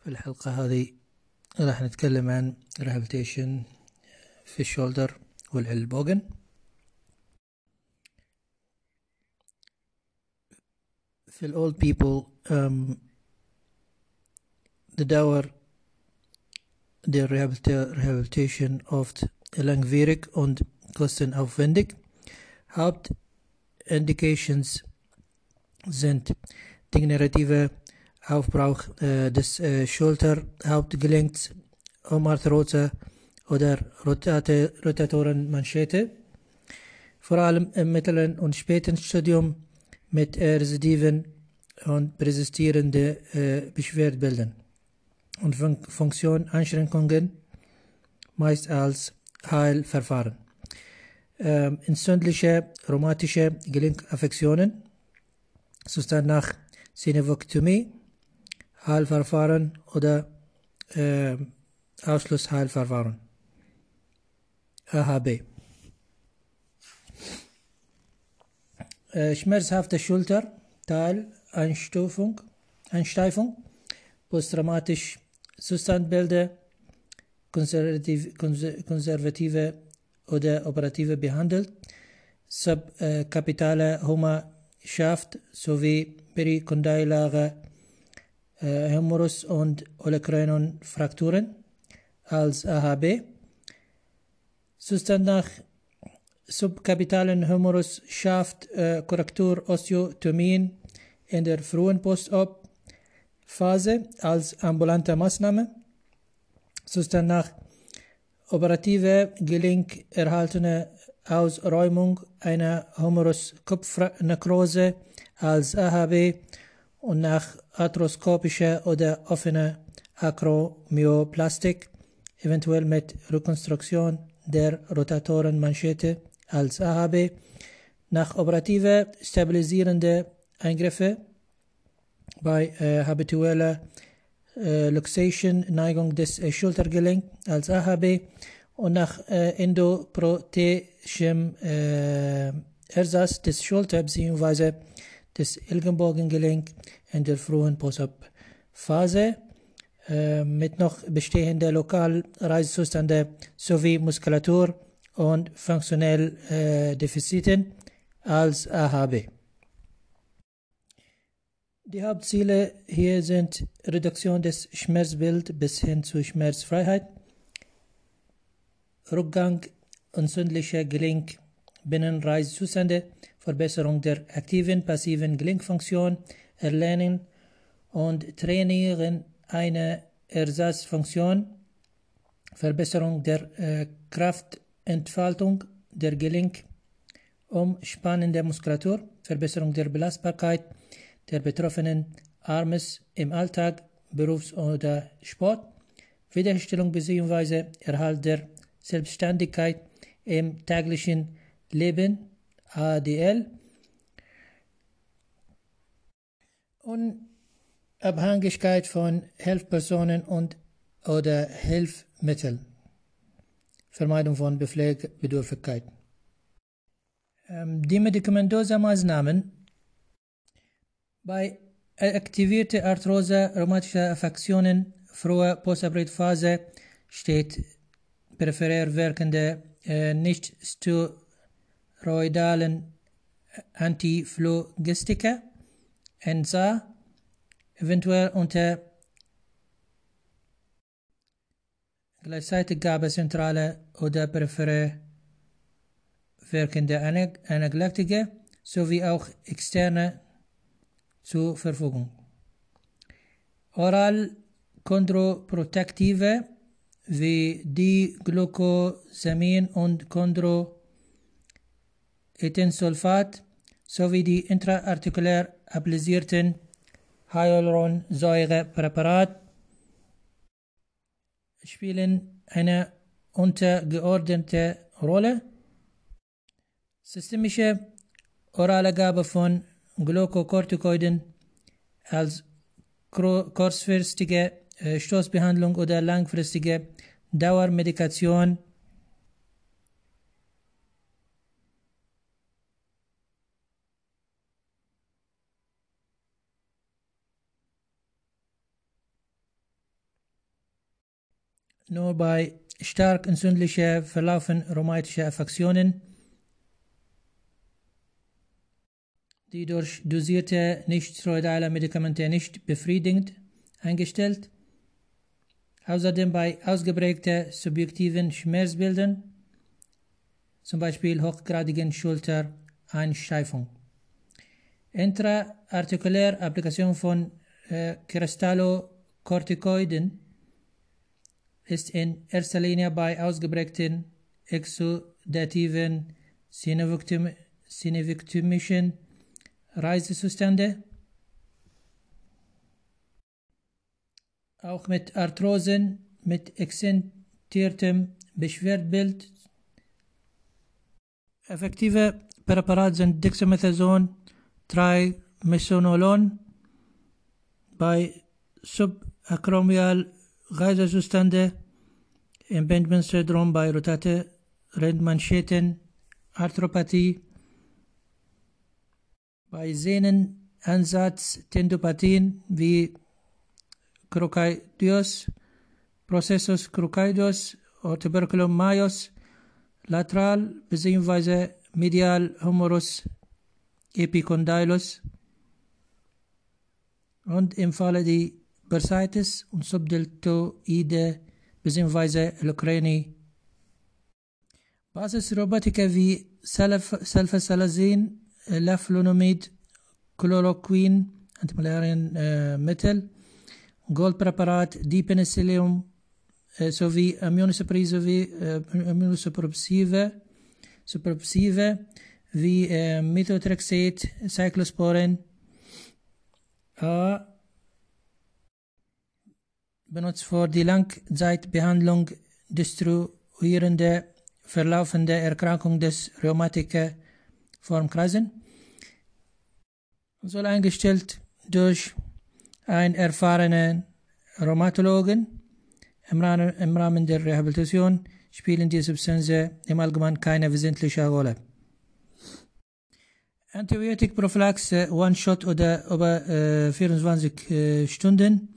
في الحلقة هذه راح نتكلم عن rehabilitation في الشولدر والعلبوغن في الأولد um, de dauer der Rehabilita- Rehabilitation oft langwierig und kostenaufwendig. Hauptindications sind degenerative Aufbruch äh, des äh, Schulterhauptgelenks, Omarthrose oder Rotate, Rotatorenmanschette. Vor allem im mittleren und späten Stadium mit residiven und persistierenden äh, Beschwerdebildern und Fun Funktioneinschränkungen meist als Heilverfahren. Ähm, entzündliche rheumatische Gelenkaffektionen, Zustand nach Sinevektomie, Heilverfahren oder äh, Ausschlussheilverfahren. AHB. Äh, schmerzhafte Schulter, Teil, Einstufung, Einsteifung, posttraumatisch Zustandbilder, konservativ, konser- konservative oder operative behandelt, subkapitale Hummerschaft sowie perikondylare äh, Humerus- und Olecranon-Frakturen als AHB. Zustand nach subkapitalen Humerus schafft äh, Korrektur Osteotomien in der frühen Post-Op-Phase als ambulante Maßnahme. Zustand nach operative Gelenk erhaltene Ausräumung einer Humerus-Kopfnekrose als AHB und nach arthroskopischer oder offener Akromyoplastik, eventuell mit Rekonstruktion der Rotatorenmanschette als AHB, nach operative stabilisierende Eingriffe bei äh, habitueller äh, Luxation, Neigung des äh, Schultergelenk als AHB und nach äh, endoprothetischem äh, Ersatz des Schulter- bzw. des Ellenbogengelenk in der frühen Post-Op-Phase äh, mit noch bestehender Lokalreizzustände sowie Muskulatur und funktionell äh, Defiziten als AHB. Die Hauptziele hier sind Reduktion des Schmerzbilds bis hin zu Schmerzfreiheit, Rückgang entzündlicher Gelenk, Binnenreißzustände, Verbesserung der aktiven, passiven Gelenkfunktion, Erlernen und Trainieren einer Ersatzfunktion, Verbesserung der äh, Kraftentfaltung der Gelenk, Umspannen der Muskulatur, Verbesserung der Belastbarkeit der betroffenen Armes im Alltag, Berufs- oder Sport, Wiederherstellung bzw. Erhalt der Selbstständigkeit im täglichen Leben, ADL, Unabhängigkeit von Hilfspersonen und oder Hilfsmitteln, Vermeidung von Pflegebedürftigkeit. Ähm, Die medikamentösen Maßnahmen bei aktivierter Arthrose, rheumatischer Affektionen, früher Postoperativphase steht peripher wirkende äh, nicht-steroidalen Antiphlogistika, NSA, eventuell unter gleichzeitig gab es zentrale oder periphere wirkende Anag- Analgetika sowie auch externe zur Verfügung. Oral Chondroprotektive wie die Glucosamin und Chondroetensulfat sowie die intraartikulär applisierten Hyaluronsäurepräparat spielen eine untergeordnete Rolle. Systemische orale Gabe von Glucocorticoiden als kurzfristige äh, Stoßbehandlung oder langfristige Dauermedikation nur bei stark entzündlicher Verlaufen rheumatischer Affektionen, die durch dosierte nichtsteroidale Medikamente nicht befriedigend eingestellt. Außerdem bei ausgeprägten subjektiven Schmerzbildern, zum Beispiel hochgradigen Schultereinsteifung. Intraartikulär Applikation von äh, Kristallokortikoiden ist in erster Linie bei ausgeprägten exudativen synovektomischen Reisezustände, auch mit Arthrosen, mit exzentiertem Beschwerdbild. Effektive Präparate sind Dexamethason, Trimesonolon, bei subacromial Reisezustände, Impingement-Syndrom bei rotate Rindmanscheten, Arthropathie, bei Sehnenansatz Tendopathien wie Crocaidios, Processus crocaidios oder Tuberculum majus, lateral bzw. medial Humorus epicondylus und im Falle die Bursitis und Subdeltoide bzw. Leukrenie. Basisrobotika wie Sulfasalazin, Laflunomid, Chloroquin, Antimalarienmittel, Goldpräparat, Dipenicillium sowie Immunosuppressive Suppressive wie Methotrexat, Cyclosporin, A benutzt für die Langzeitbehandlung destruierende verlaufende Erkrankung des Rheumatiker Formkreisen soll eingestellt durch einen erfahrenen Rheumatologen. Im Rahmen, der Rehabilitation spielen die Substanzen im Allgemeinen keine wesentliche Rolle. Antibiotikprophylaxe One-Shot oder über äh, 24 äh, Stunden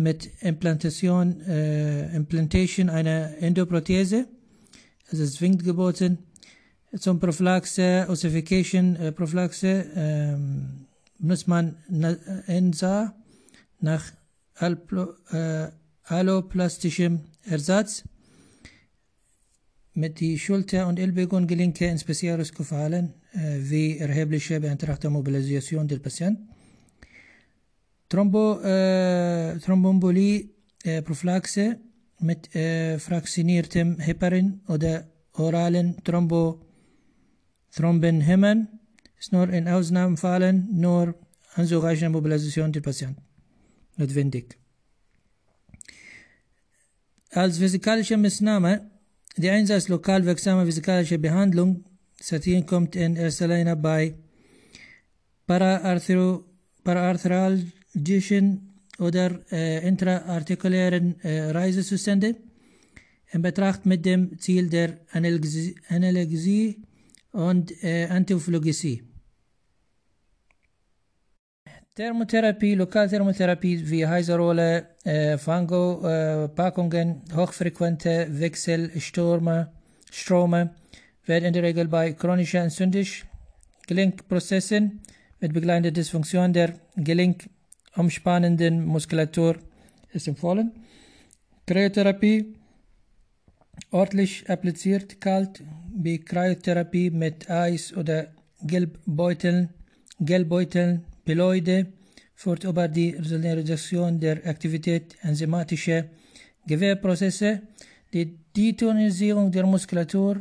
mit Implantation, äh, Implantation einer Endoprothese. Es ist zwingend geboten. Zum Prophylaxe, Ossification, äh, Prophylaxe ähm, benutzt man ENSA nach Alplo, äh, alloplastischem Ersatz mit die Schulter- und Ellbogengelenke insbesondere gefallen, äh, wie erhebliche beantragte Mobilisation der Patienten. Thrombo, äh, Thrombombolie, äh, Prophylaxe mit äh, fraktioniertem Heparin oder oralen Thrombo, Thrombenhemmern ist nur in Ausnahmefällen nur anzureichende Mobilisation der Patienten notwendig. Als physikalische Maßnahme, der Einsatz lokal wirksamer physikalischer Behandlung, Satin kommt in erster Linie bei paraarthralgischen oder äh, intraartikulären äh, Reisezuständen in Betracht mit dem Ziel der Analgesie, und äh, Antiphlogesie. Thermotherapie, Lokalthermotherapie wie Heiserole, äh, Fango, äh, hochfrequente Wechselstrome Strome werden in der Regel bei chronischer entzündlich Gelenkprozessen mit begleitender Dysfunktion der gelenkumspannenden Muskulatur ist empfohlen. Kryotherapie ordentlich appliziert kalt, wie Kryotherapie mit Eis oder Gelbbeuteln, Gelbbeuteln Peloide führt über die Reduktion der Aktivität enzymatischer Gewehrprozesse, die Detonisierung der Muskulatur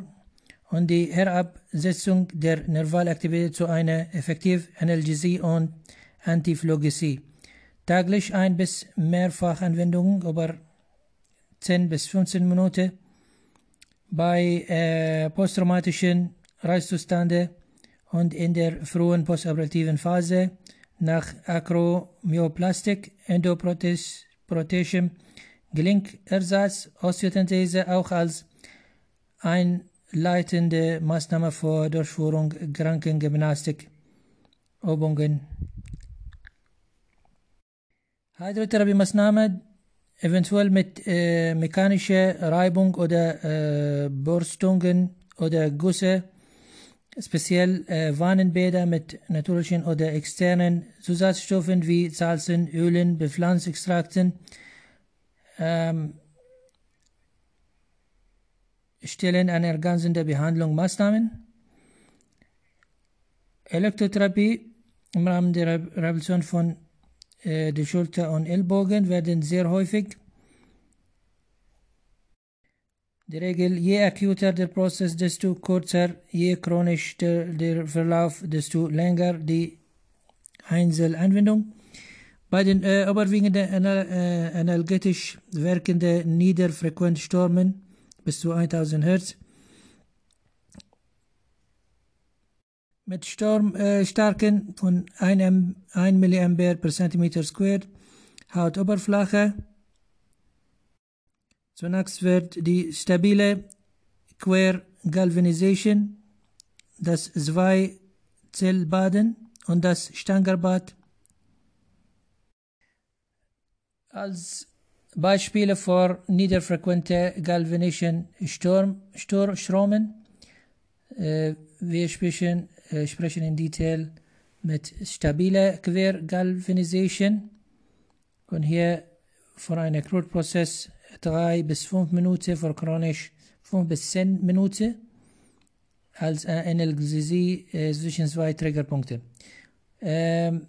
und die Herabsetzung der Nervalaktivität zu einer effektiven Analgesie und Antiphlogesie. Täglich ein bis mehrfach Anwendungen über 10 bis 15 Minuten bei äh, posttraumatischen Reizzuständen und in der frühen postoperativen Phase nach Akromyoplastik, Endoprothesischem Gelenkersatz, Osteotenthese auch als einleitende Maßnahme vor Durchführung Krankengymnastik, Übungen. Hydrotherapie-Maßnahme eventuell mit äh, mechanischer Reibung oder äh, Borstungen oder Güsse, speziell äh, Wannenbäder mit natürlichen oder externen Zusatzstoffen wie Salzen, Ölen, Bepflanzextrakten, ähm, stellen eine ergänzende Behandlung Maßnahmen. Elektrotherapie im Rahmen der Rehabilitation von äh, der Schulter und Ellbogen werden sehr häufig. Die Regel, je akuter der Prozess, desto kürzer, je chronisch der, der Verlauf, desto länger die Einzelanwendung. Bei den äh, überwiegenden anal äh, analgetisch wirkenden Niederfrequenzstormen bis zu 1000 Hertz mit Stromstärken äh, von 1, 1 mA per Zentimeter Square Hautoberfläche. Zunächst wird die stabile Quer Galvanization, das Zwei-Zellbaden und das Stangerbad als Beispiele für niederfrequente galvanischen Sturm, Sturm, Stromen. Äh, wir sprechen sprechen in Detail mit stabiler Quergalvanisation und hier für einen Krutprozess 3 bis 5 Minuten, für chronisch 5 bis 10 Minuten als Analgesie äh, zwischen zwei Triggerpunkten. Ähm,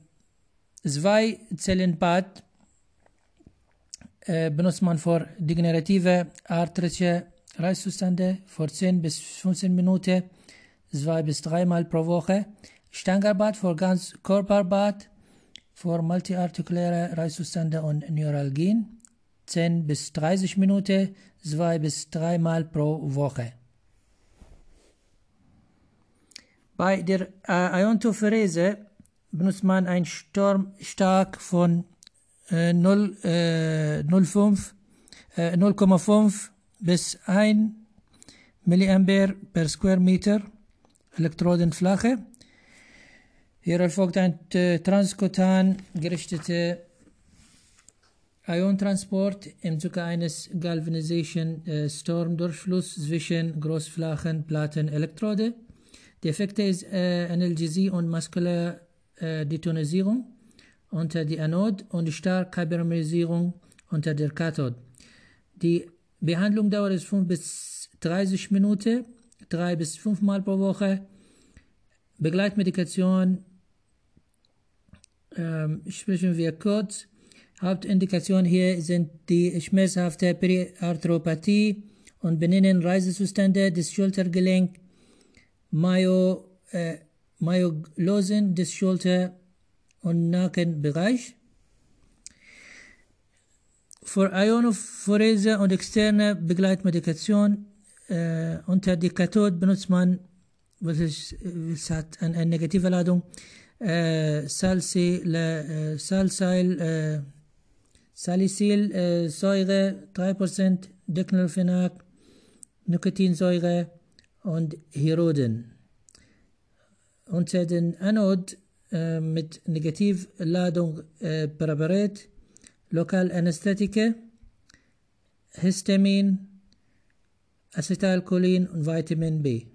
zwei Zellenbad äh, benutzt man für degenerative arthritische Reißzustände für 10 bis 15 Minuten zwei bis dreimal pro Woche. Stangerbad für ganz Körperbad für multiartikuläre Reißzustände und Neuralgien. 10 bis 30 Minuten, zwei bis dreimal pro Woche. Bei der äh, Iontopherese benutzt man einen Sturmstark von äh, 0,5 äh, 0,5 äh, bis 1 mA per Square Meter Elektrodenfläche. Hier erfolgt ein äh, transkutan gerichteter Iontransport im Zuge eines Galvanization äh, Stormdurchfluss zwischen Großflächenplatten Elektrode. Die Effekte ist äh, Analgesie und muskuläre äh, Detonisierung unter die Anode und starke Hypermerisierung unter der Kathode. Die Behandlung dauert 5 bis 30 Minuten drei bis fünfmal pro Woche. Begleitmedikation ähm, sprechen wir kurz. Hauptindikation hier sind die schmerzhafte Periarthropathie und benennen Reisezustände des Schultergelenk, Myo, äh, Myoglosen des Schulter- und Nackenbereich. Für Ionophorese und externe Begleitmedikation äh, unter Kathode benutzt man, was ist, es hat eine, eine negative Ladung, äh, Salsil, äh, Salsyl, äh, Salicylsäure, äh, 3%, Diclofenac, Nikotinsäure und Hiroden. Unter den Anode äh, mit Negativladung äh, Präparat, Lokalanästhetika, Histamin, Acetylcholin und Vitamin B.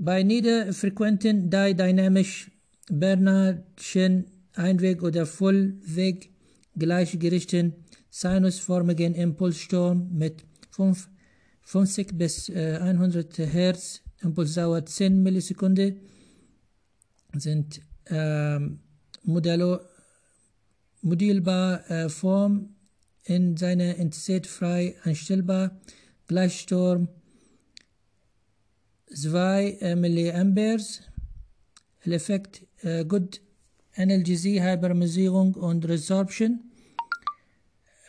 Bei niederfrequenten dynamisch Bernardschen Einweg- oder Vollweg gleichgerichteten sinusförmigen Impulssturm mit 5, 50 bis äh, 100 Hertz, Impulsdauer 10 Millisekunden, sind äh, modello, modellbar äh, Form in seiner Intensität frei einstellbar. Gleichsturm 2 äh, mA. Effekt äh, Good Analgesie, Hypermerisierung und Resorption.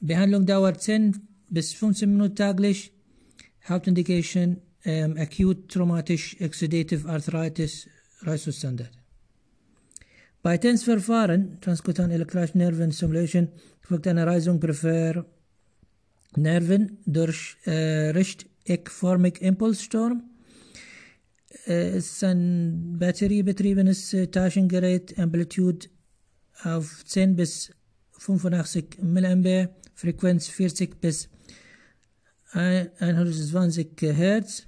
Behandlung dauert 10 bis 15 Minuten täglich. Hauptindikation ähm, Acute Traumatisch Exudative Arthritis Reißzustand. Bei TENS-Verfahren, Transkutan Electric Nerven Stimulation, folgt eine Reisung prefer Nerven durch äh, rechteckförmig Impulssturm. Ist ein batteriebetriebenes Taschengerät, Amplitude auf 10 bis 85 mA, Frequenz 40 bis 120 Hertz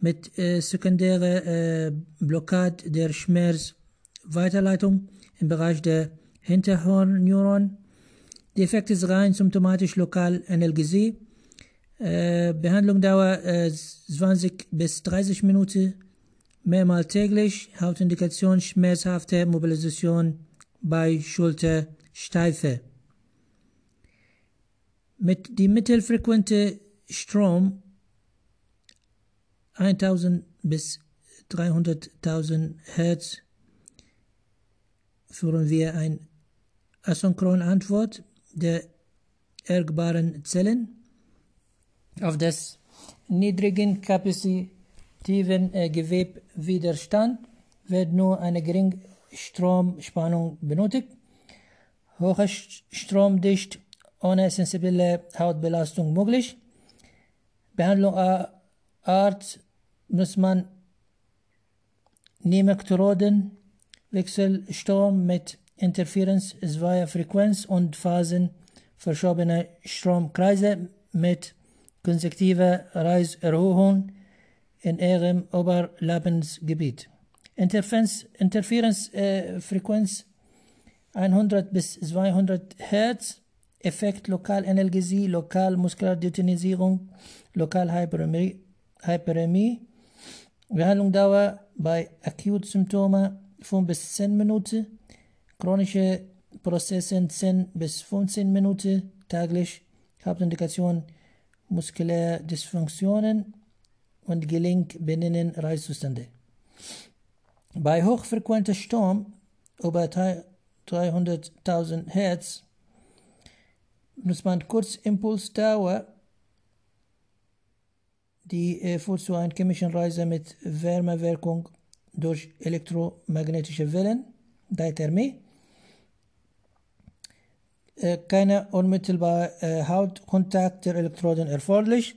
mit äh, sekundärer äh, Blockade der Schmerzweiterleitung im Bereich der Hinterhornneuron. Die Effekt ist rein symptomatisch lokal Analgesie. Äh, Behandlungsdauer äh, 20 bis 30 Minuten, mehrmals täglich. Hautindikation schmerzhafte Mobilisation bei Schultersteife. Mit dem mittelfrequenten Strom 1000 bis 300.000 Hertz führen wir eine asynchrone Antwort der ergbaren Zellen auf das niedrigen kapazitiven äh, Gewebwiderstand wird nur eine geringe Stromspannung benötigt. Hohe Stromdicht ohne sensible Hautbelastung möglich. Behandlung Art muss man Nemektroden, Wechselsturm mit Interferenz zweier Frequenz und Phasen verschobener Stromkreise mit konsektiver Reiserhöhung in ihrem Oberlebensgebiet. Interferenz, Interferenzfrequenz äh, 100 bis 200 Hertz, Effekt Lokalanalgesie, Lokalmuskulardetonisierung, Lokalhyperemie, Hyperemie. Behandlungsdauer bei Akutsymptomen 5 bis 10 Minuten, chronische Prozesse 10 bis 15 Minuten täglich, Hauptindikation muskuläre Dysfunktionen und Gelenkbindungen-Reißzustände. Bei hochfrequenter Sturm über 300.000 Hertz muss man Kurzimpulsdauer, die äh, führt zu einer chemischen Reise mit Wärmewirkung durch elektromagnetische Wellen, Deutermie. Äh, keine unmittelbare äh, Hautkontakt der Elektroden erforderlich.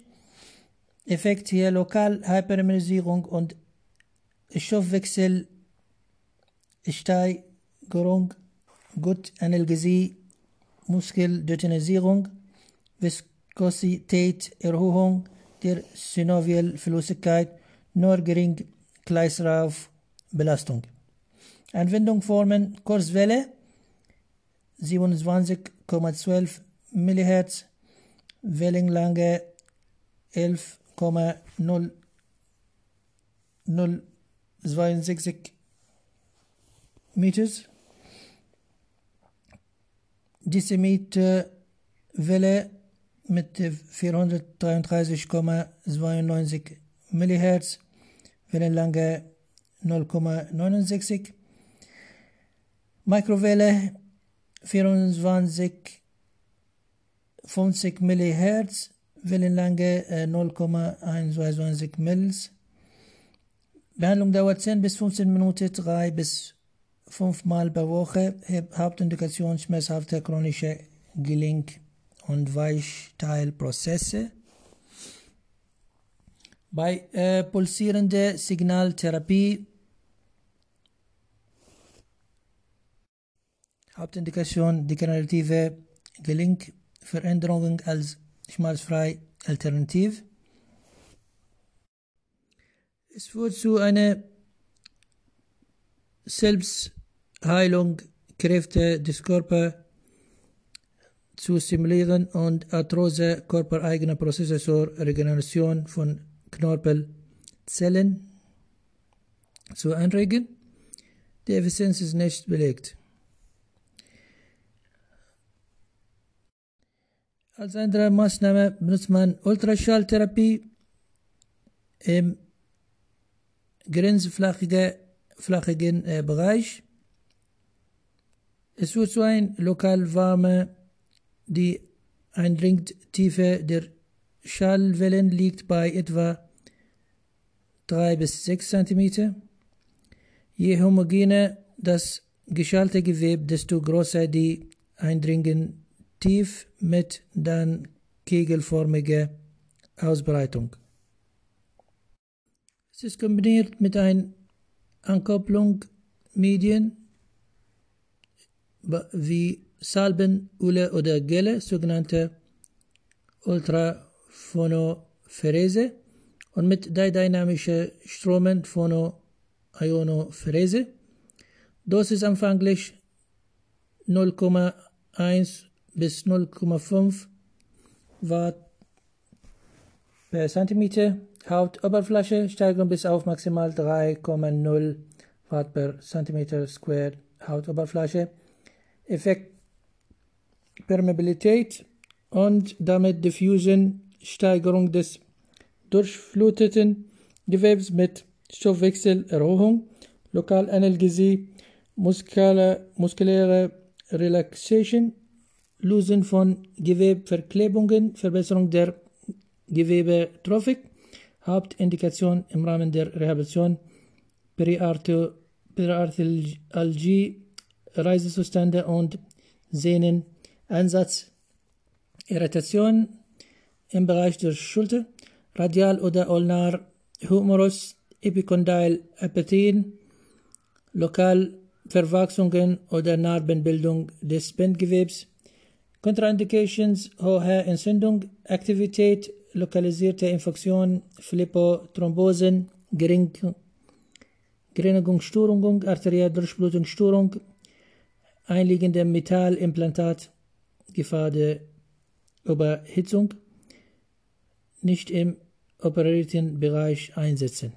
Effekt hier lokal Hypermerisierung und Stoffwechselsteigerung, gut Analgesie, Muskeldetonisierung, Viskosität, Erhöhung der Synovialflüssigkeit, nur gering Kreislaufbelastung. Anwendungsformen Kurzwelle 27,12 MHz, Wellenlänge 11,062 Meters, Decimeter Welle mit 433,92 MHz, Wellenlänge 0,69 Mikrowelle 24 50 MHz, Wellenlänge äh, 0,122 Mils. Behandlung dauert 10 bis 15 Minuten, 3 bis 5 Mal pro Woche. Hauptindikation schmerzhafte chronische Gelenk- und Weichteilprozesse. Bei äh, pulsierender Signaltherapie Hauptindikation degenerative Gelenkveränderungen als schmerzfrei alternativ. Es führt zu einer Selbstheilung Kräfte des Körpers zu stimulieren und Arthrose körpereigene Prozesse zur Regeneration von Knorpelzellen zu anregen. Die Effizienz ist nicht belegt. Als andere Maßnahme benutzt man Ultraschalltherapie im grenzflachigen äh, Bereich. Es wird so ein lokal warme, die Eindringtiefe der Schallwellen liegt bei etwa 3 bis 6 cm. Je homogener das geschallte Gewebe, desto größer die Eindringen tief mit dann kegelförmige Ausbreitung. Es ist kombiniert mit einer Ankopplung Medien wie Salben, Ule oder Gelle, sogenannte Ultraphonophorese und mit dynamischen Stromen Phonoionophoreese. Dosis anfänglich 0,1 bis 0,5 Watt per Zentimeter. Hautoberfläche Steigerung bis auf maximal 3,0 Watt per Zentimeter Square Hautoberfläche. Effekt Permeabilität und damit Diffusion Steigerung des durchfluteten Gewebs mit Stoffwechselerhöhung, Lokalanästhesie, muskuläre Relaxation, Lösen von Gewebverklebungen, Verbesserung der Gewebetrophik, Hauptindikation im Rahmen der Rehabilitation, Periarthalgie, Reisezustände und Sehnenansatz, Irritation im Bereich der Schulter, Radial- oder Ulnar Humorus, Epicondyle Apatien, Lokalverwachsungen oder Narbenbildung des Bindgewebs, Contraindications, hohe Entzündung, Aktivität, lokalisierte Infektion, Philippothrombosen, Gering Gerinnungsstörung, Arterialdurchblutungsstörung, einliegende Metallimplantat, Gefahr der Überhitzung, nicht im operierten Bereich einsetzen.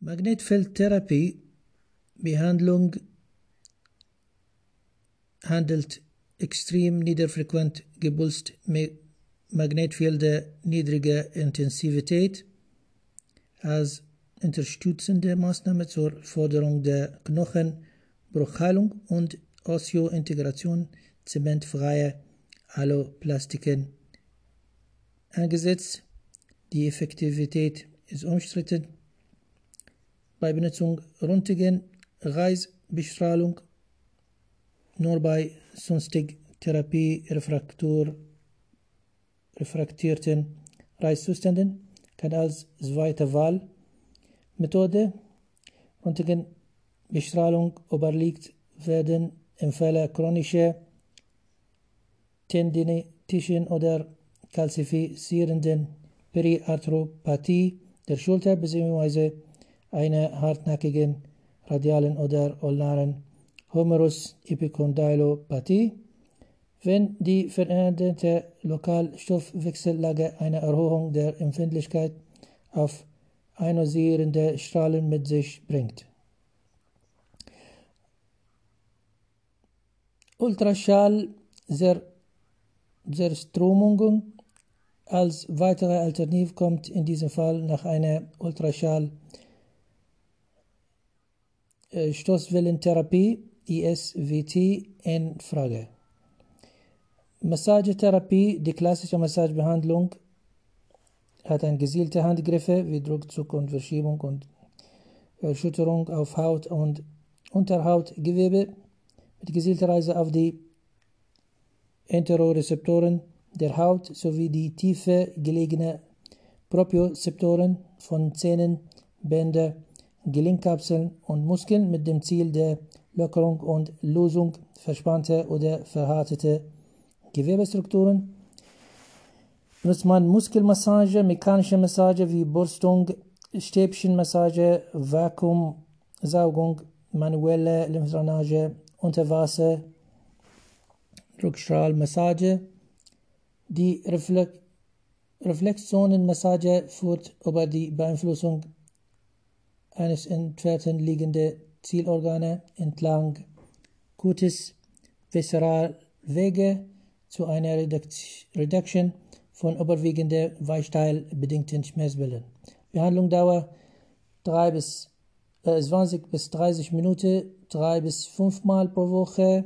Magnetfeldtherapie Behandlung handelt extrem niederfrequent gepulst Magnetfelder niedriger Intensivität als unterstützende Maßnahme zur Förderung der Knochenbruchheilung und Osteointegration zementfreier Alloplastiken eingesetzt. Die Effektivität ist umstritten. Bei Benutzung Röntgen, Reisbestrahlung nur bei sonstig Therapie refraktor, refraktierten Reiszuständen kann als zweite Wahl Methode Röntgenbestrahlung oberliegt werden im Falle chronischer tendinitischen oder kalzifizierenden Periarthropathie der Schulter bzw. einer hartnäckigen radialen oder ulnaren Humerus Epicondylopathie, wenn die veränderte Lokalstoffwechsellage eine Erhöhung der Empfindlichkeit auf ionisierende Strahlen mit sich bringt. Ultraschall Zerströmung als weitere Alternative kommt in diesem Fall nach einer Ultraschall Stoßwellentherapie ISWT in Frage. Massagetherapie, die klassische Massagebehandlung, hat ein gezielte Handgriffe wie Druckzug und Verschiebung und Erschütterung auf Haut und Unterhautgewebe mit gezielter Reise auf die Enterorezeptoren der Haut sowie die tiefer gelegenen Propriozeptoren von Zähnen, Bänder, Gelenkkapseln und Muskeln mit dem Ziel der Lockerung und Lösung verspannter oder verhärteter Gewebestrukturen. Benutzt man Muskelmassage, mechanische Massage wie Burstung, Stäbchenmassage, Vakuumsaugung, manuelle Lymphdrainage, Unterwasser, Rückstrahlmassage. Die Reflex Reflexzonenmassage führt über die Beeinflussung eines entfernt liegenden Zielorgane entlang Cutis Visceralwege zu einer Reduction von überwiegender Weichteilbedingten Schmerzbildern. Behandlungsdauer 3 bis, äh, 20 bis 30 Minuten, 3 bis 5 Mal pro Woche.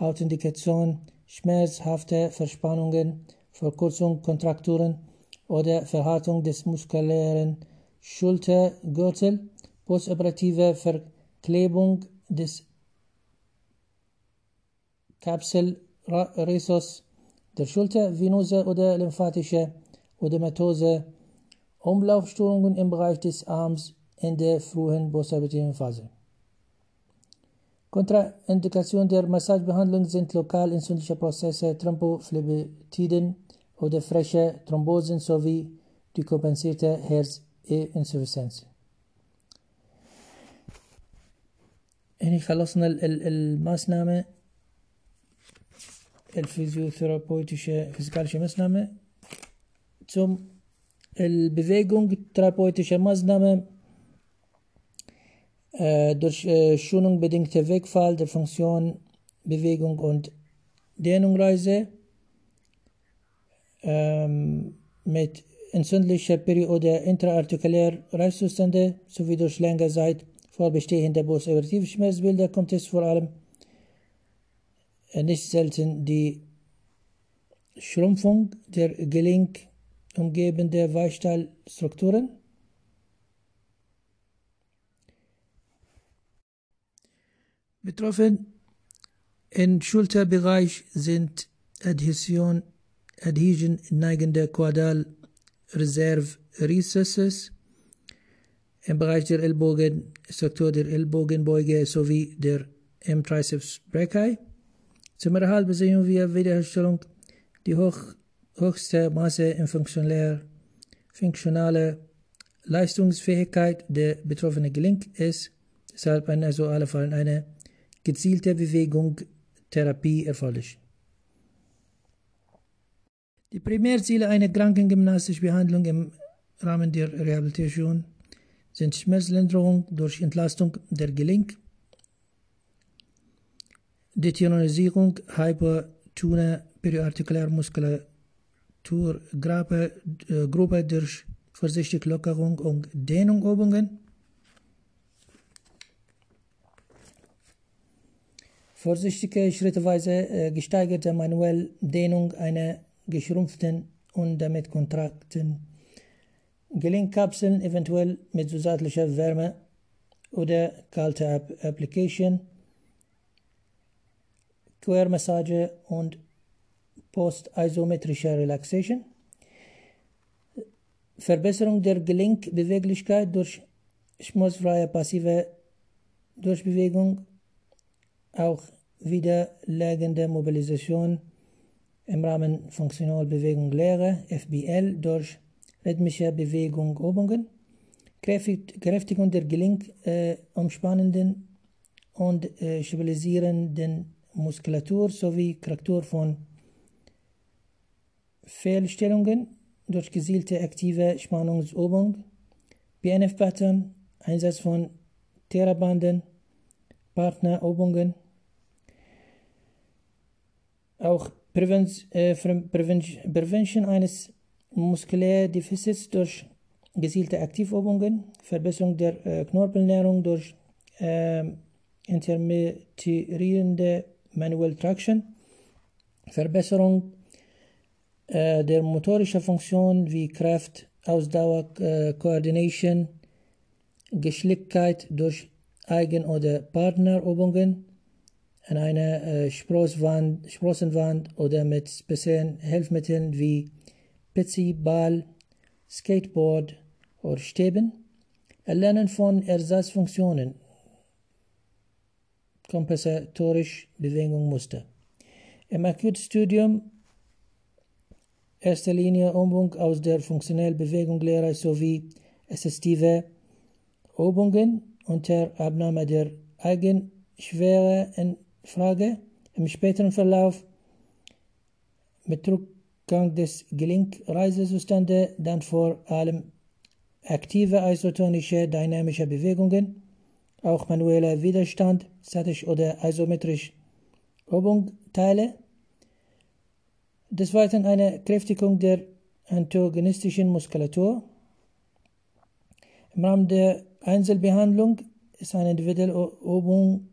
Hautindikation, schmerzhafte Verspannungen, Verkürzung Kontrakturen oder Verhärtung des muskulären Schultergürtels, postoperative Verklebung des Kapselrhesus der Schulter, venöse oder lymphatische Ödematose, Umlaufstörungen im Bereich des Arms in der frühen postoperativen Phase. Kontraindikation der Massagebehandlung sind lokal entzündliche Prozesse, Thrombophlebitis oder freche Thrombosen sowie die kompensierte Herzinsuffizienz. هنا خلصنا الماسنامة الفيزيوثيرابeutische physikalische Maßnahme zum Bewegung therapeutische Maßnahme äh, durch äh, Schonung bedingte Wegfall der Funktion Bewegung und Dehnungreise ähm, mit entzündlicher Periode intraartikulärer Reifzustände sowie durch längere Zeit vorbestehende postoperative Schmerzbilder kommt es vor allem nicht selten die Schrumpfung der Gelenk umgebende Weichteilstrukturen. Betroffen im Schulterbereich sind Adhäsion, Adhäsion neigende Quadal Reserve Recesses im Bereich der Ellbogenstruktur der Ellbogenbeuge sowie der M-Triceps brachii. Zum Erhalt sehen wir Wiederherstellung die hoch, höchste Maße in funktionaler, funktionale Leistungsfähigkeit der betroffenen Gelenk ist deshalb in also alle Fällen eine gezielte Bewegung Therapie erforderlich. Die Primärziele einer krankengymnastischen Behandlung im Rahmen der Rehabilitation sind Schmerzlinderung durch Entlastung der Gelenk, Deteriorisierung hypertone periartikuläre Muskulatur, Gruppe, durch vorsichtige Lockerung und Dehnungübungen, vorsichtige, schrittweise gesteigerte manuelle Dehnung einer geschrumpften und damit kontrakten Gelenkkapseln, eventuell mit zusätzlicher Wärme oder kalter Application, Quermassage und post-isometrische Relaxation, Verbesserung der Gelenkbeweglichkeit durch schmutzfreie passive Durchbewegung, auch widerlegende Mobilisation im Rahmen Funktionalbewegung Lehre, FBL, durch rhythmische Bewegung Übungen, Kräftigung der Gelenk äh, und äh, stabilisierenden Muskulatur sowie Korrektur von Fehlstellungen durch gezielte aktive Spannungsübung, BNF-Pattern, Einsatz von Therabanden, Partnerübungen, auch Prävention, äh, Muskulärdefizits durch gezielte Aktivübungen, Verbesserung der äh, Knorpelnährung durch äh, intermittierende Manual Traction, Verbesserung äh, der motorischen Funktion wie Kraft, Ausdauer, äh, Coordination, Geschicklichkeit durch Eigen- oder Partnerübungen an einer äh, Sprossenwand oder mit speziellen Hilfsmitteln wie Pizzi, Ball, Skateboard oder Stäben. Erlernen von Ersatzfunktionen, kompensatorisch Bewegungsmuster. Im Akutstudium erster Linie Übung aus der funktionellen Bewegunglehre sowie assistive Übungen unter Abnahme der Eigenschwere in Frage. Im späteren Verlauf mit Rückgang des Gelenkreisezustande dann vor allem aktive isotonische dynamische Bewegungen, auch manueller Widerstand, statisch oder isometrisch Übungteile. Des Weiteren eine Kräftigung der antagonistischen Muskulatur. Im Rahmen der Einzelbehandlung ist eine individuelle Übung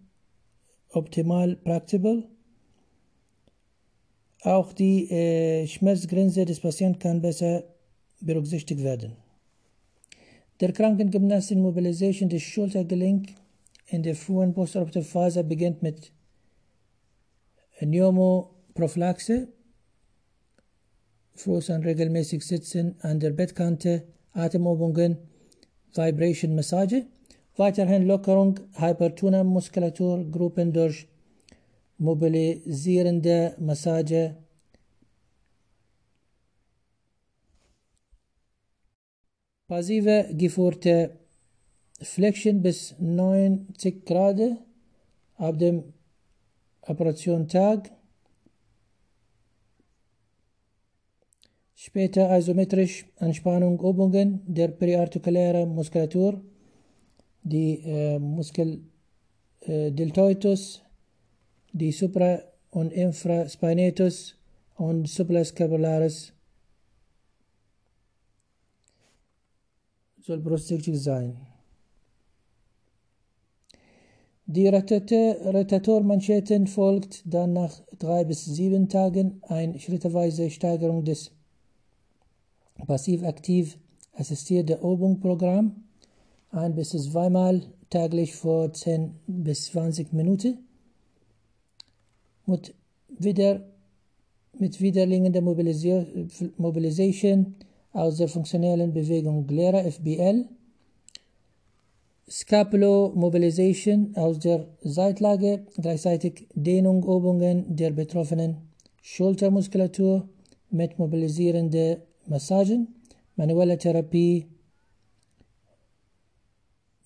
optimal praktikabel. Auch die äh, Schmerzgrenze des Patienten kann besser berücksichtigt werden. Der Krankengymnastik Mobilisation des Schultergelenk in der frühen postoperativen Phase beginnt mit Pneumoprophylaxe, Fuß an regelmäßig Sitzen an der Bettkante, Atemübungen, Vibration Massage Weiterhin Lockerung hypertoner Muskulaturgruppen durch mobilisierende Massage. Passive geführte Flexion bis 90 Grad ab dem Operationstag. Später isometrisch Anspannung Übungen der periartikulären Muskulatur die äh, Muskel äh, deltoides, die supra- und infraspinatus und suprascapularis soll brustig sein. Die Rotatormanschetten folgt dann nach drei bis sieben Tagen eine schrittweise Steigerung des passiv-aktiv assistierten Übungsprogramms ein bis zweimal täglich vor 10 bis 20 Minuten. Mit, wieder, mit widerliegender Mobilisation aus der funktionellen Bewegung Glera FBL. Scapulo Mobilisation aus der Seitlage, gleichzeitig Dehnung der betroffenen Schultermuskulatur mit mobilisierenden Massagen, manuelle Therapie,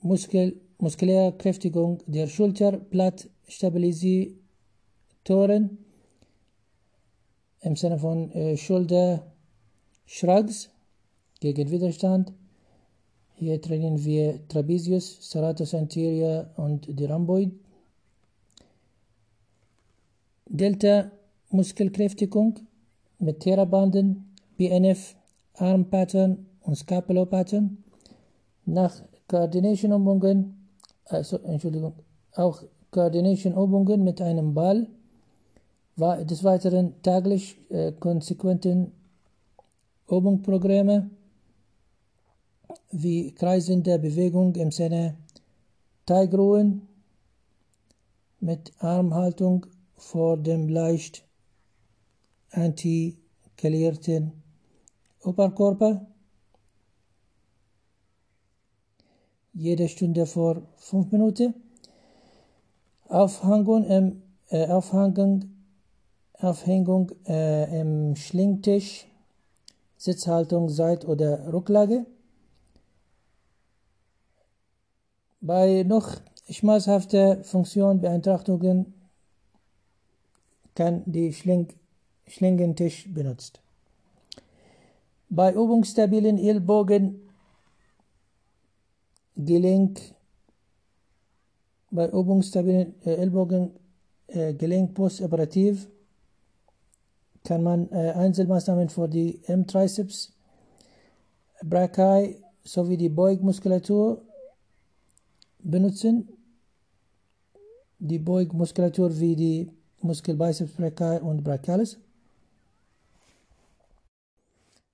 Muskel, muskuläre Kräftigung der Schulterblattstabilisatoren im Sinne von äh, Schulter-Shrugs gegen Widerstand. Hier trainieren wir Trapezius, Serratus anterior und die Rhomboid. Delta Muskelkräftigung mit Therabanden, BNF, Armpattern und Scapulopattern. Nach Coordination-Übungen, also Entschuldigung, auch Coordination-Übungen mit einem Ball, des Weiteren täglich äh, konsequenten Übungsprogramme wie kreisende Bewegung im Sinne Teigruhen mit Armhaltung vor dem leicht antikalierten Oberkörper jede Stunde vor fünf Minuten. Aufhängung im, äh, Aufhängung, Aufhängung äh, im Schlingtisch, Sitzhaltung, Seit- oder Rücklage. Bei noch schmerzhafter Funktion kann die Schling Schlingentisch benutzt. Bei übungsstabilen Ellbogen Gelenk, bei übungsstabilen äh, Ellbogen, äh, Gelenk postoperativ kann man äh, Einzelmaßnahmen für die M-Triceps, Brachii sowie die Beugmuskulatur benutzen. Die Beugmuskulatur wie die Muskel Biceps brachii und brachialis.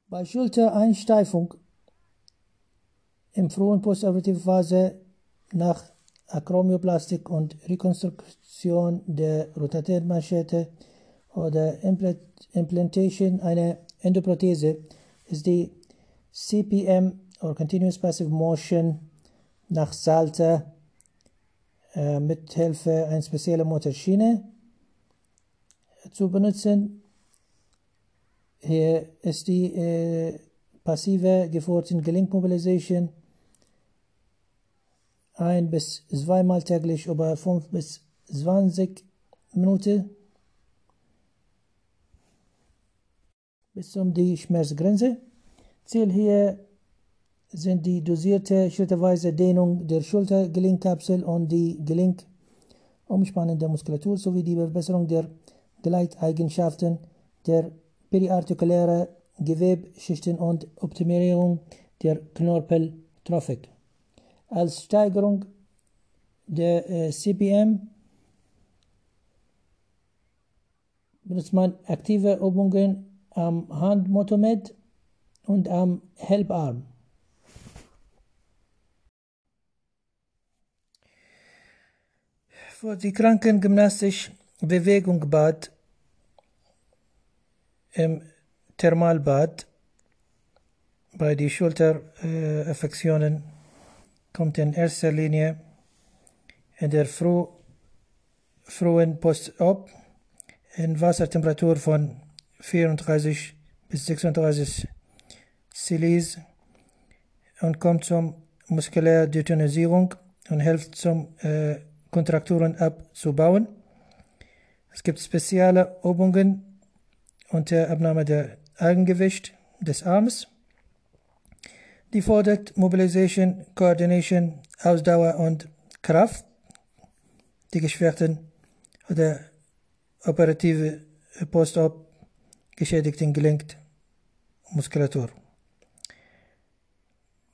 Bei Schultereinsteifung im frühen postoperativen Phase nach Akromioplastik und Rekonstruktion der Rotatormanschette oder Implantation einer Endoprothese ist die CPM oder Continuous Passive Motion nach Salter äh, mit Hilfe einer speziellen Motorschiene zu benutzen. Hier ist die äh, passive geführte Gelenkmobilisation ein bis zweimal täglich über 5 bis 20 Minuten bis um die Schmerzgrenze. Ziel hier sind die dosierte schrittweise Dehnung der Schultergelenkkapsel und die gelenkumspannende Muskulatur sowie die Verbesserung der Gleiteigenschaften der periartikulären Gewebschichten und Optimierung der Knorpeltrophik als Steigerung der äh, CPM benutzt man aktive Übungen am Handmotomet und am Helparm. Für die Krankengymnastik Bewegungbad im Thermalbad bei den Schulteraffektionen kommt in erster Linie in der früh, frühen Post-Op in Wassertemperatur von 34 bis 36 Celsius und kommt zur muskulären Detonisierung und hilft zum äh, Kontrakturen abzubauen. Es gibt spezielle Übungen unter Abnahme der Eigengewicht des Arms. Die fordert Mobilisation, Coordination, Ausdauer und Kraft. Die geschwächten oder operative Post-op geschädigten gelenkt Muskulatur.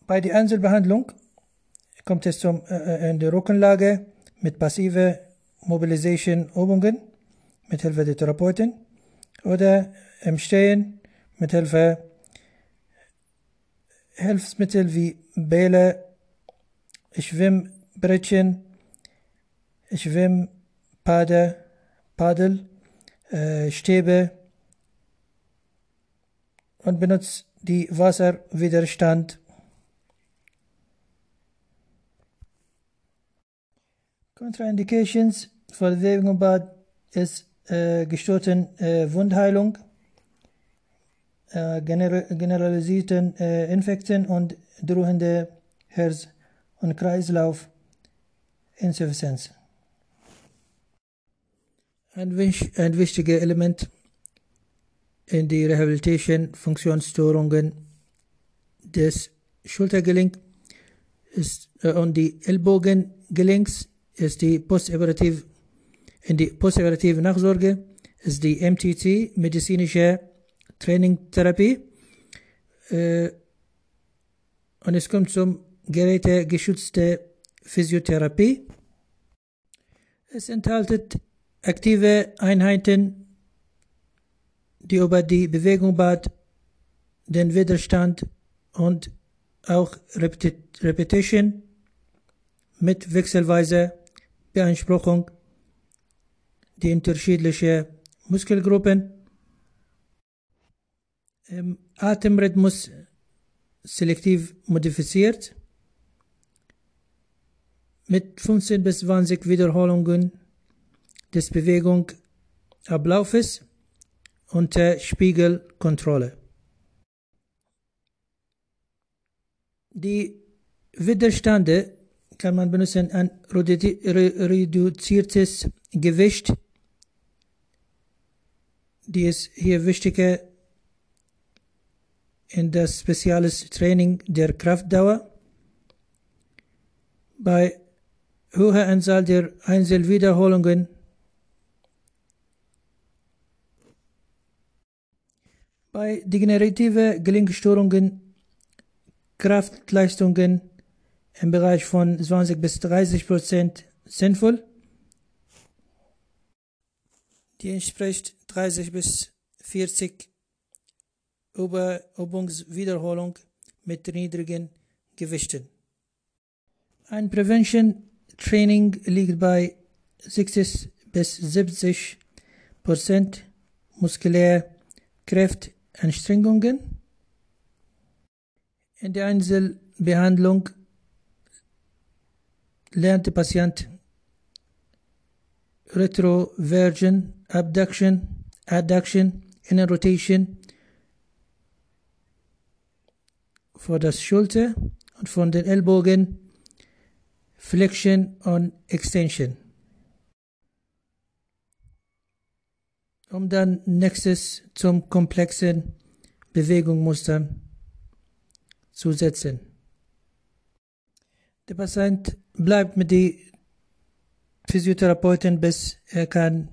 Bei der Einzelbehandlung kommt es zum, äh, in der Rückenlage mit passive Mobilisation Übungen mit Hilfe der Therapeuten oder im Stehen mit Hilfe Hilfsmittel wie Bälle, Schwimmbrettchen, Schwimmpade, Paddel, äh, Stäbe und benutzt die Wasserwiderstand. Contraindications for Bewegung im Bad ist äh, gestörten äh, Wundheilung, äh, gener generalisierten äh, Infekten und drohende Herz- und Kreislaufinsuffizienz. Ein, ein wichtiges Element in die Rehabilitation Funktionsstörungen des Schultergelenk ist, äh, und die Ellbogengelenks ist die postoperative in die postoperative Nachsorge ist die MTT medizinische Trainingtherapie äh, und es kommt zum gerätegeschützte Physiotherapie. Es enthält aktive Einheiten, die über die Bewegung bat, den Widerstand und auch Repetition mit wechselweise Beanspruchung die unterschiedlichen Muskelgruppen. Im Atemrhythmus selektiv modifiziert mit 15 bis 20 Wiederholungen des Bewegungsablaufes unter Spiegelkontrolle. Die Widerstände kann man benutzen ein reduziertes Gewicht, die ist hier wichtiger in das spezielles Training der Kraftdauer. Bei hoher Anzahl der Einzelwiederholungen Bei degenerative Gelenkstörungen, Kraftleistungen im Bereich von 20 bis 30 Prozent sinnvoll. Die entspricht 30 bis 40 Übungswiederholung mit niedrigen Gewichten. Ein Prevention Training liegt bei 60 bis 70 Prozent muskulär Kraft Anstrengungen. In der Einzelbehandlung lernt der Patient Retroversion, Abduction, Adduction, Inner Rotation vor das Schulter und von den Ellbogen Flexion und Extension. Um dann nächstes zum komplexen Bewegungsmuster zu setzen. Der Patient bleibt mit den Physiotherapeuten, bis er kann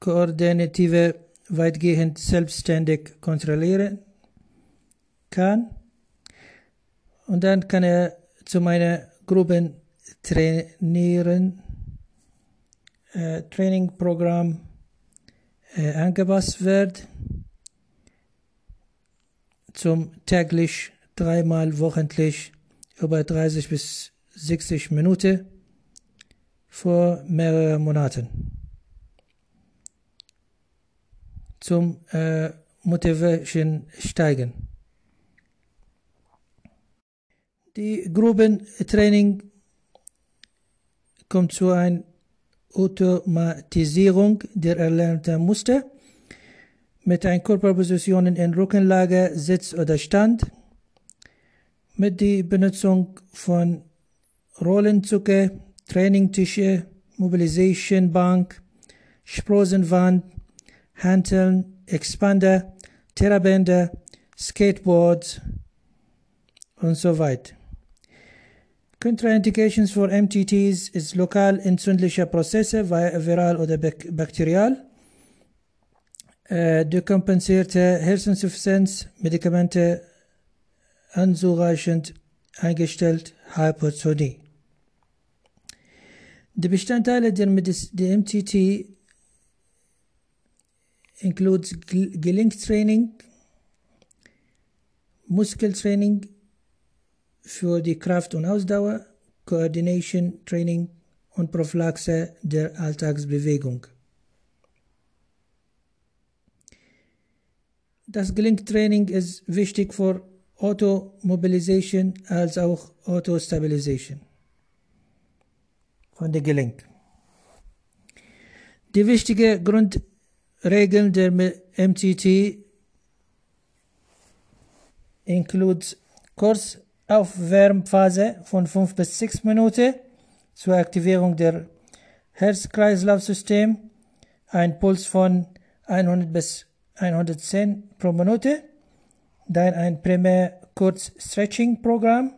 koordinative weitgehend selbstständig kontrollieren kann. Und dann kann er zu meiner Gruppen trainieren äh, Trainingprogramm äh, angepasst wird zum täglich dreimal wochentlich über 30 bis 60 Minuten vor mehreren Monaten. Zum äh, Motivation steigen. Die Gruppentraining kommt zu einer Automatisierung der erlernten Muster mit ein Körperpositionen in Rückenlage, Sitz oder Stand, mit der Benutzung von Rollenzucke, Trainingtische, Mobilisation Bank, Sprosenwand, Hanteln, Expander, Terrabänder, Skateboards und so weiter. Contraindications for MTTs ist lokal entzündliche Prozesse, viral oder bakterial, äh, dekompensierte Herzinsuffizienz, Medikamente unzureichend eingestellt, Hypotonie. Die Bestandteile der, der MTT includes Gelenktraining, Muskeltraining für die Kraft und Ausdauer, Coordination Training und Prophylaxe der Alltagsbewegung. Das Gelenktraining ist wichtig für Automobilisation als auch Autostabilisation von der Gelenk. Die wichtigen Grundregeln der MTT includes Kursaufwärmphase von 5 bis 6 Minuten zur Aktivierung der Herz-Kreislauf-System, ein Puls von 100 bis 110 pro Minute, dann ein primär Kurz-Stretching-Programm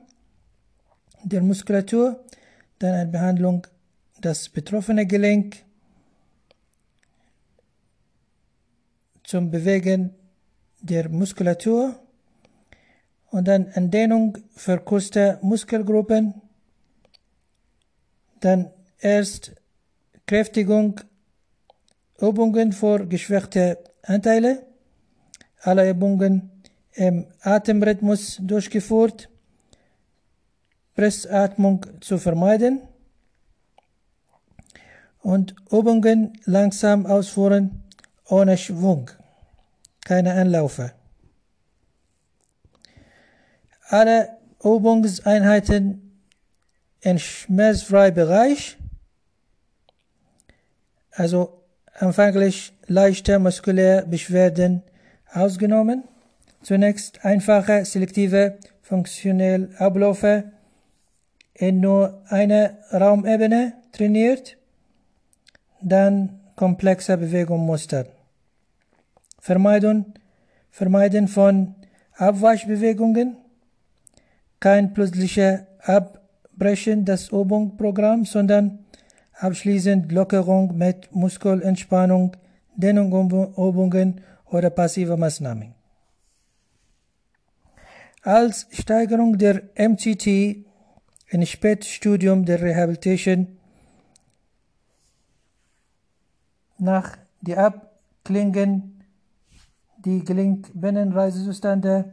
der Muskulatur, dann eine Behandlung das betroffene Gelenk zum Bewegen der Muskulatur und dann Entdehnung verkürzter Muskelgruppen, dann erst Kräftigung, Übungen für geschwächte Anteile, alle Übungen im Atemrhythmus durchgeführt, Pressatmung zu vermeiden. Und Übungen langsam ausführen ohne Schwung, keine Anlaufe. Alle Übungseinheiten im schmerzfreien Bereich, also anfänglich leichte muskuläre Beschwerden ausgenommen. Zunächst einfache, selektive, funktionelle Abläufe in nur einer Raumebene trainiert, dann komplexe Bewegungsmuster. Vermeiden, Vermeiden von Abweichbewegungen, kein plötzliches Abbrechen des Übungsprogramms, sondern abschließend Lockerung mit Muskelentspannung, Dehnungsübungen oder passive Maßnahmen. Als Steigerung der MCT im Spätstudium der Rehabilitation nach die Abklingen die Gelenkbinnenreisezustände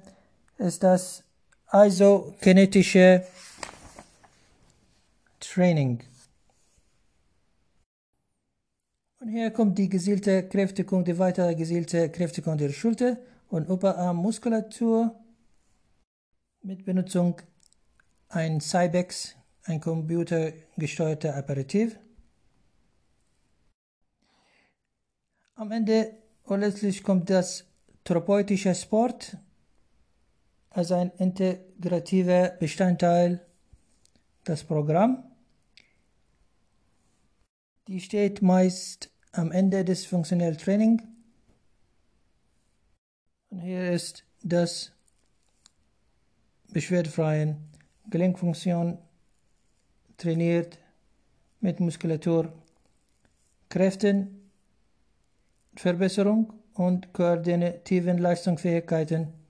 ist das isokinetische Training. Und hier kommt die gesielte Kräftigung, die weitere gesielte Kräftigung der Schulter und Oberarmmuskulatur mit Benutzung ein Cybex, ein computergesteuerter Aperitif. Am Ende und letztlich kommt das therapeutische Sport als ein integrativer Bestandteil des Programms. Die steht meist am Ende des funktionellen Training. Und hier ist das beschwerdefreie Gelenkfunktion trainiert mit Muskulatur, Kräften, Verbesserung und koordinativen Leistungsfähigkeiten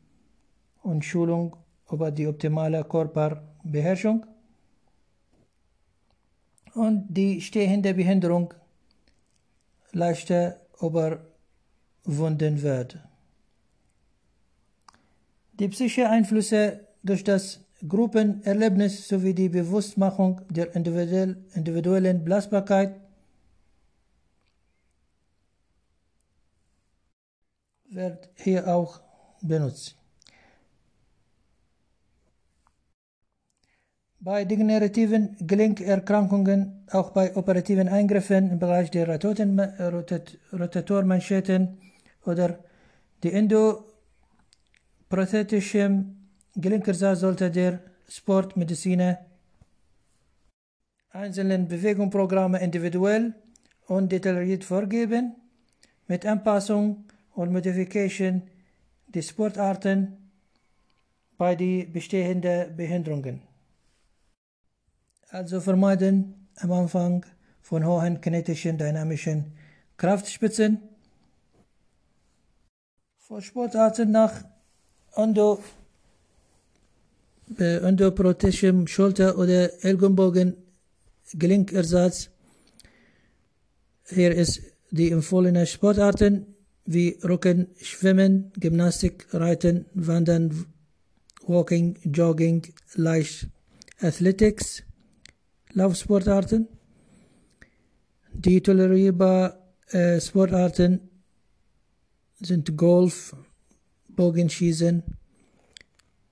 und Schulung über die optimale Körperbeherrschung und die stehende Behinderung leichter überwunden wird. Die psychischen Einflüsse durch das Gruppenerlebnis sowie die Bewusstmachung der individuellen Belastbarkeit wird hier auch benutzt. Bei degenerativen Gelenkerkrankungen, auch bei operativen Eingriffen im Bereich der Rotatormanschetten oder die endoprothetischen Gelenkersatz sollte der Sportmediziner einzelnen Bewegungsprogramme individuell und detailliert vorgeben, mit Anpassung und Modification der Sportarten bei den bestehenden Behinderungen. Also vermeiden am Anfang von hohen kinetischen, dynamischen Kraftspitzen. Für Sportarten nach Endo, äh, endoprothetischem Schulter- oder Ellbogen Gelenkersatz. Hier ist die empfohlene Sportarten wie Rücken, Schwimmen, Gymnastik, Reiten, Wandern, Walking, Jogging, Leicht Athletics, Laufsportarten. Die tolerierbaren äh, Sportarten sind Golf, Bogenschießen,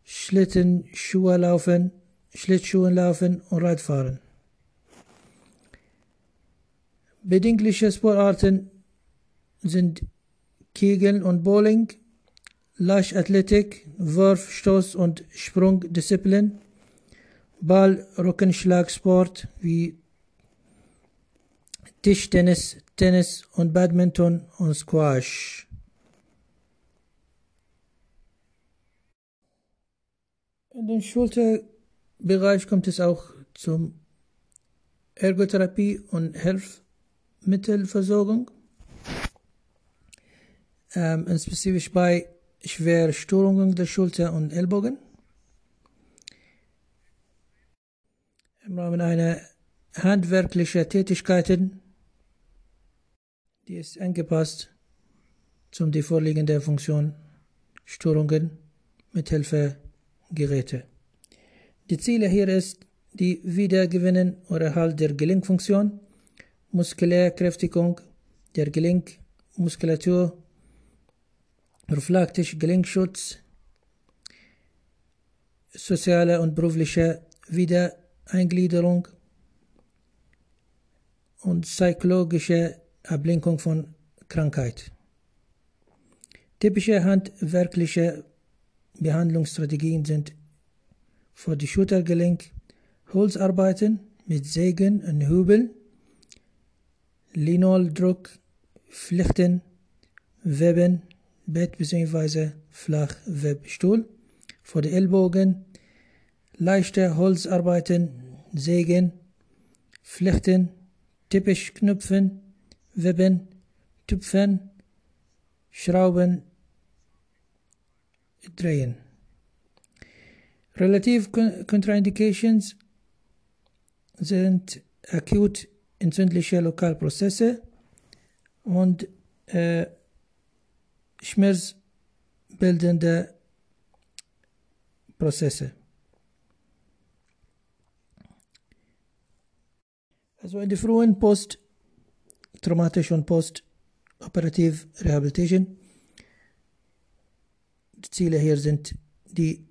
Schlittenschuhe laufen, Schlittschuhen laufen und Radfahren. Bedingliche Sportarten sind Kegeln und Bowling, Leichtathletik, Wurf, Stoß und Sprungdisziplin, Ball, Rückenschlagsport wie Tischtennis, Tennis und Badminton und Squash. In den Schulterbereich kommt es auch zum Ergotherapie und Hilfsmittelversorgung, ähm, spezifisch bei Schwerstörungen der Schulter und Ellbogen. Im Rahmen einer handwerklichen Tätigkeiten, die ist angepasst zum die vorliegende Funktion Störungen mit Hilfe Geräte. Die Ziele hier ist die Wiedergewinnen oder Erhalt der Gelenkfunktion, Muskulärkräftigung der Gelenkmuskulatur, prophylaktisch Gelenkschutz, soziale und berufliche Wiedereingliederung und psychologische Ablenkung von Krankheit. Typische handwerkliche Behandlungsstrategien sind für die Schultergelenk Holzarbeiten mit Sägen und Hübeln, Linoldruck, Flechten, Weben, Bett bzw. Flachwebstuhl. Für die Ellbogen leichte Holzarbeiten, Sägen, Flechten, Teppichknüpfen, Weben, Tüpfen, Schrauben, drehen. Relative Contraindications sind akut entzündliche Lokalprozesse und äh, schmerzbildende Prozesse. Also in der frühen Post-traumatischen und Post-operativ Rehabilitation die Ziele hier sind die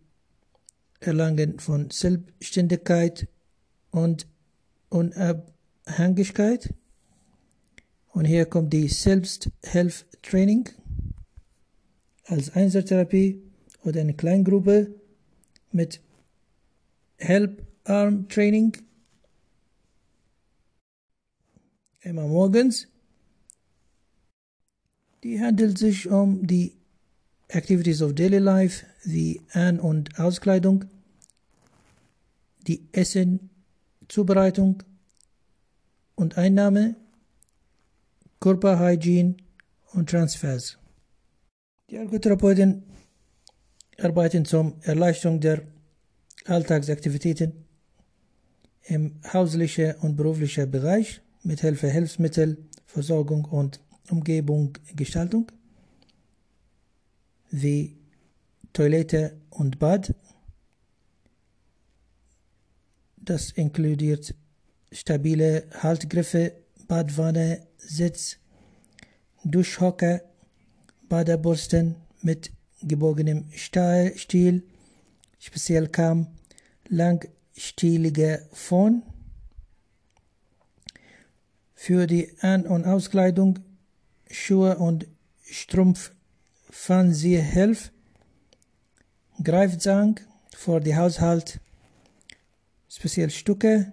Erlangen von Selbstständigkeit und Unabhängigkeit. Und hier kommt die Selbsthilftraining als Einzeltherapie oder eine Kleingruppe mit Help Arm Training immer morgens. Die handelt sich um die Activities of Daily Life wie An- und Auskleidung, die Essen, Zubereitung und Einnahme, Körperhygiene und Transfers. Die Ergotherapeuten arbeiten zur Erleichterung der Alltagsaktivitäten im hauslichen und beruflichen Bereich mit Hilfe Hilfsmittel, Versorgung und Umgebungsgestaltung wie Toilette und Bad. Das inkludiert stabile Haltgriffe, Badwanne, Sitz, Duschhocker, Badebürsten mit gebogenem Stiel, speziell Kamm, lang stielige Phon. Für die An- und Auskleidung Schuhe und Strumpffansiehilf. Greifzang für die Haushalt. Speziell Stücke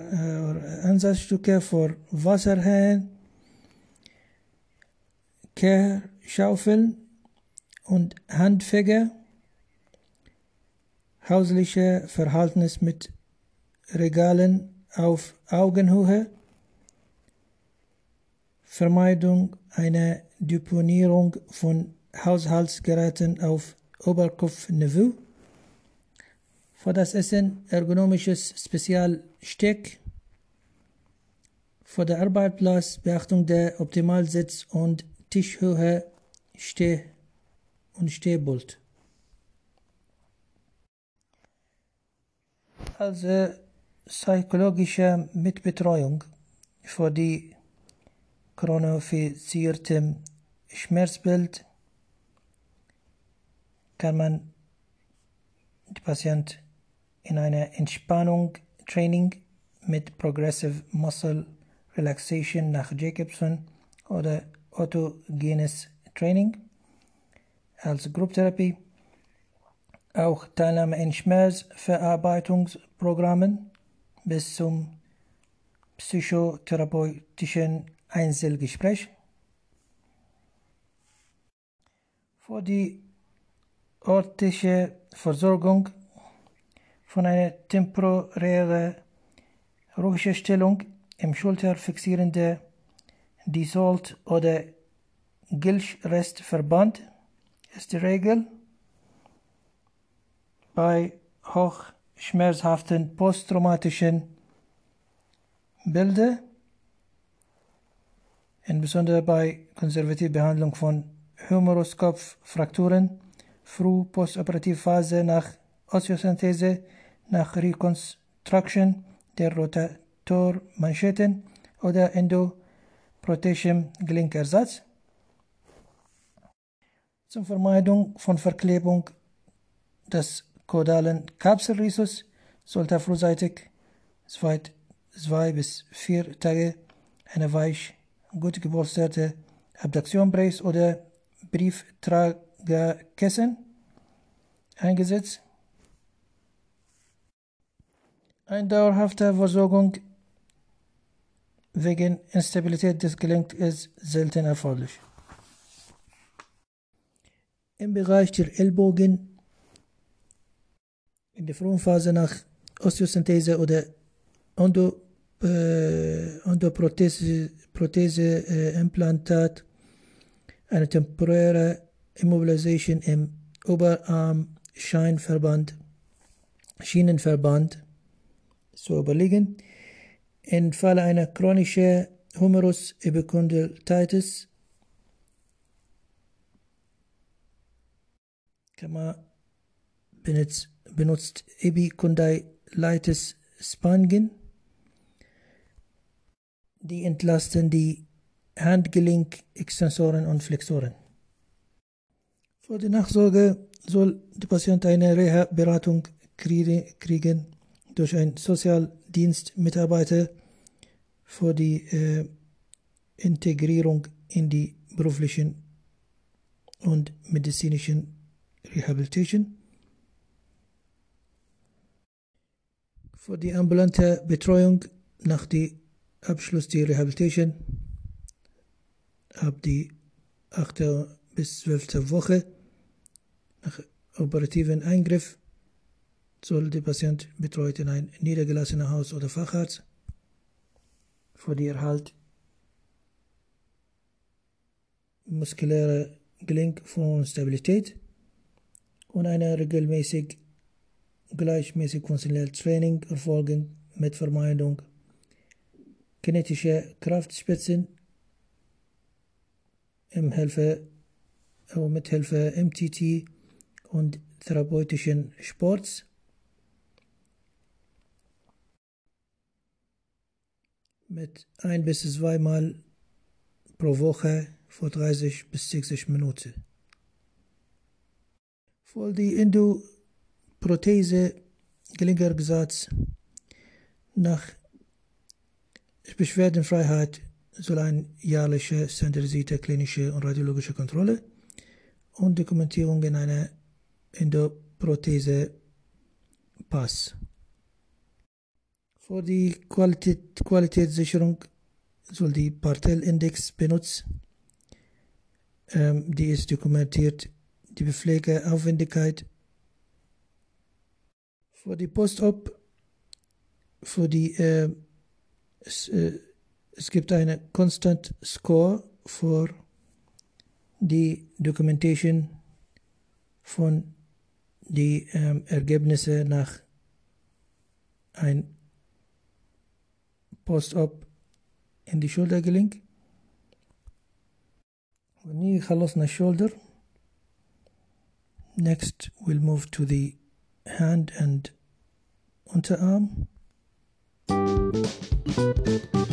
oder Ansatzstücke für Wasserhähne. Kehrschaufeln und Handfeger, hausliche Verhältnis mit Regalen auf Augenhöhe, Vermeidung einer Deponierung von Haushaltsgeräten auf Oberkopfniveau, für das Essen ergonomisches Spezialsteck, für den Arbeitsplatz Beachtung der Optimalsitz- und Tischhöhe Steh und Stehbolt. Also psychologische Mitbetreuung für die chronofizierte Schmerzbild kann man die Patient in einer Entspannung Training mit Progressive Muscle Relaxation nach Jacobson oder autogenes Training als Grupptherapie, auch Teilnahme in Schmerzverarbeitungsprogrammen bis zum psychotherapeutischen Einzelgespräch. Für die örtliche Versorgung von einer temporären Ruhestellung im Schulter fixierende Dissolved oder Gilchrestverband ist die Regel. Bei hochschmerzhaften posttraumatischen Bildern, insbesondere bei konservativer Behandlung von Humeruskopffrakturen, früh postoperativphase nach Osteosynthese, nach Reconstruction der Rotatormanschetten oder endoprothesischem Gelenkersatz. Zur Vermeidung von Verklebung des caudalen Kapselrhizus sollte frühzeitig zwei, zwei bis vier Tage eine weich, gut gepolsterte Abduktionbrace oder Brieftragerkissen eingesetzt. Eine dauerhafte Versorgung wegen Instabilität des Gelenks ist selten erforderlich. Im Bereich der Ellbogen in der frühen Phase nach Osteosynthese oder Endo, äh, Prothese, äh, Implantat eine temporäre Immobilisation im Oberarm-Scheinverband, Schienenverband zu überlegen. Im Falle einer chronischen Humerus-Epicondylitis kann man benutzt, benutzt Epicondylitis Spangen. Die entlasten die Handgelenkextensoren und Flexoren. Für die Nachsorge soll der Patient eine Reha-Beratung kriegen durch einen Sozialdienstmitarbeiter für die äh, Integrierung in die beruflichen und medizinischen Rehabilitation. Für die ambulante Betreuung nach dem Abschluss der Rehabilitation ab die 8. bis 12. Woche nach operativen Eingriff soll der Patient betreut in ein niedergelassener Haus- oder Facharzt für die Erhalt muskulärer Gelenkstabilität und eine regelmäßig gleichmäßig funktionelles Training erfolgen mit Vermeidung kinetischer Kraftspitzen im Hilfe, mit Hilfe MTT und therapeutischen Sports. Mit ein bis zweimal pro Woche für 30 bis 60 Minuten. Für die Endoprothese Gelegenheitsgesetz nach Beschwerdenfreiheit soll eine jährliche standardisierte klinische und radiologische Kontrolle und Dokumentierung in einer Endoprothese Pass. Für die Qualität, Qualitätssicherung soll die Partellindex benutzt. Ähm, die ist dokumentiert die Pflegeaufwendigkeit. Für die Post-op, für die äh, es, äh, es gibt eine Constant Score für die Documentation von die ähm, Ergebnisse nach ein Post-op in die Schulter gelingt. ونيجي خلصنا shoulder next we'll move to the hand and underarm Thank you.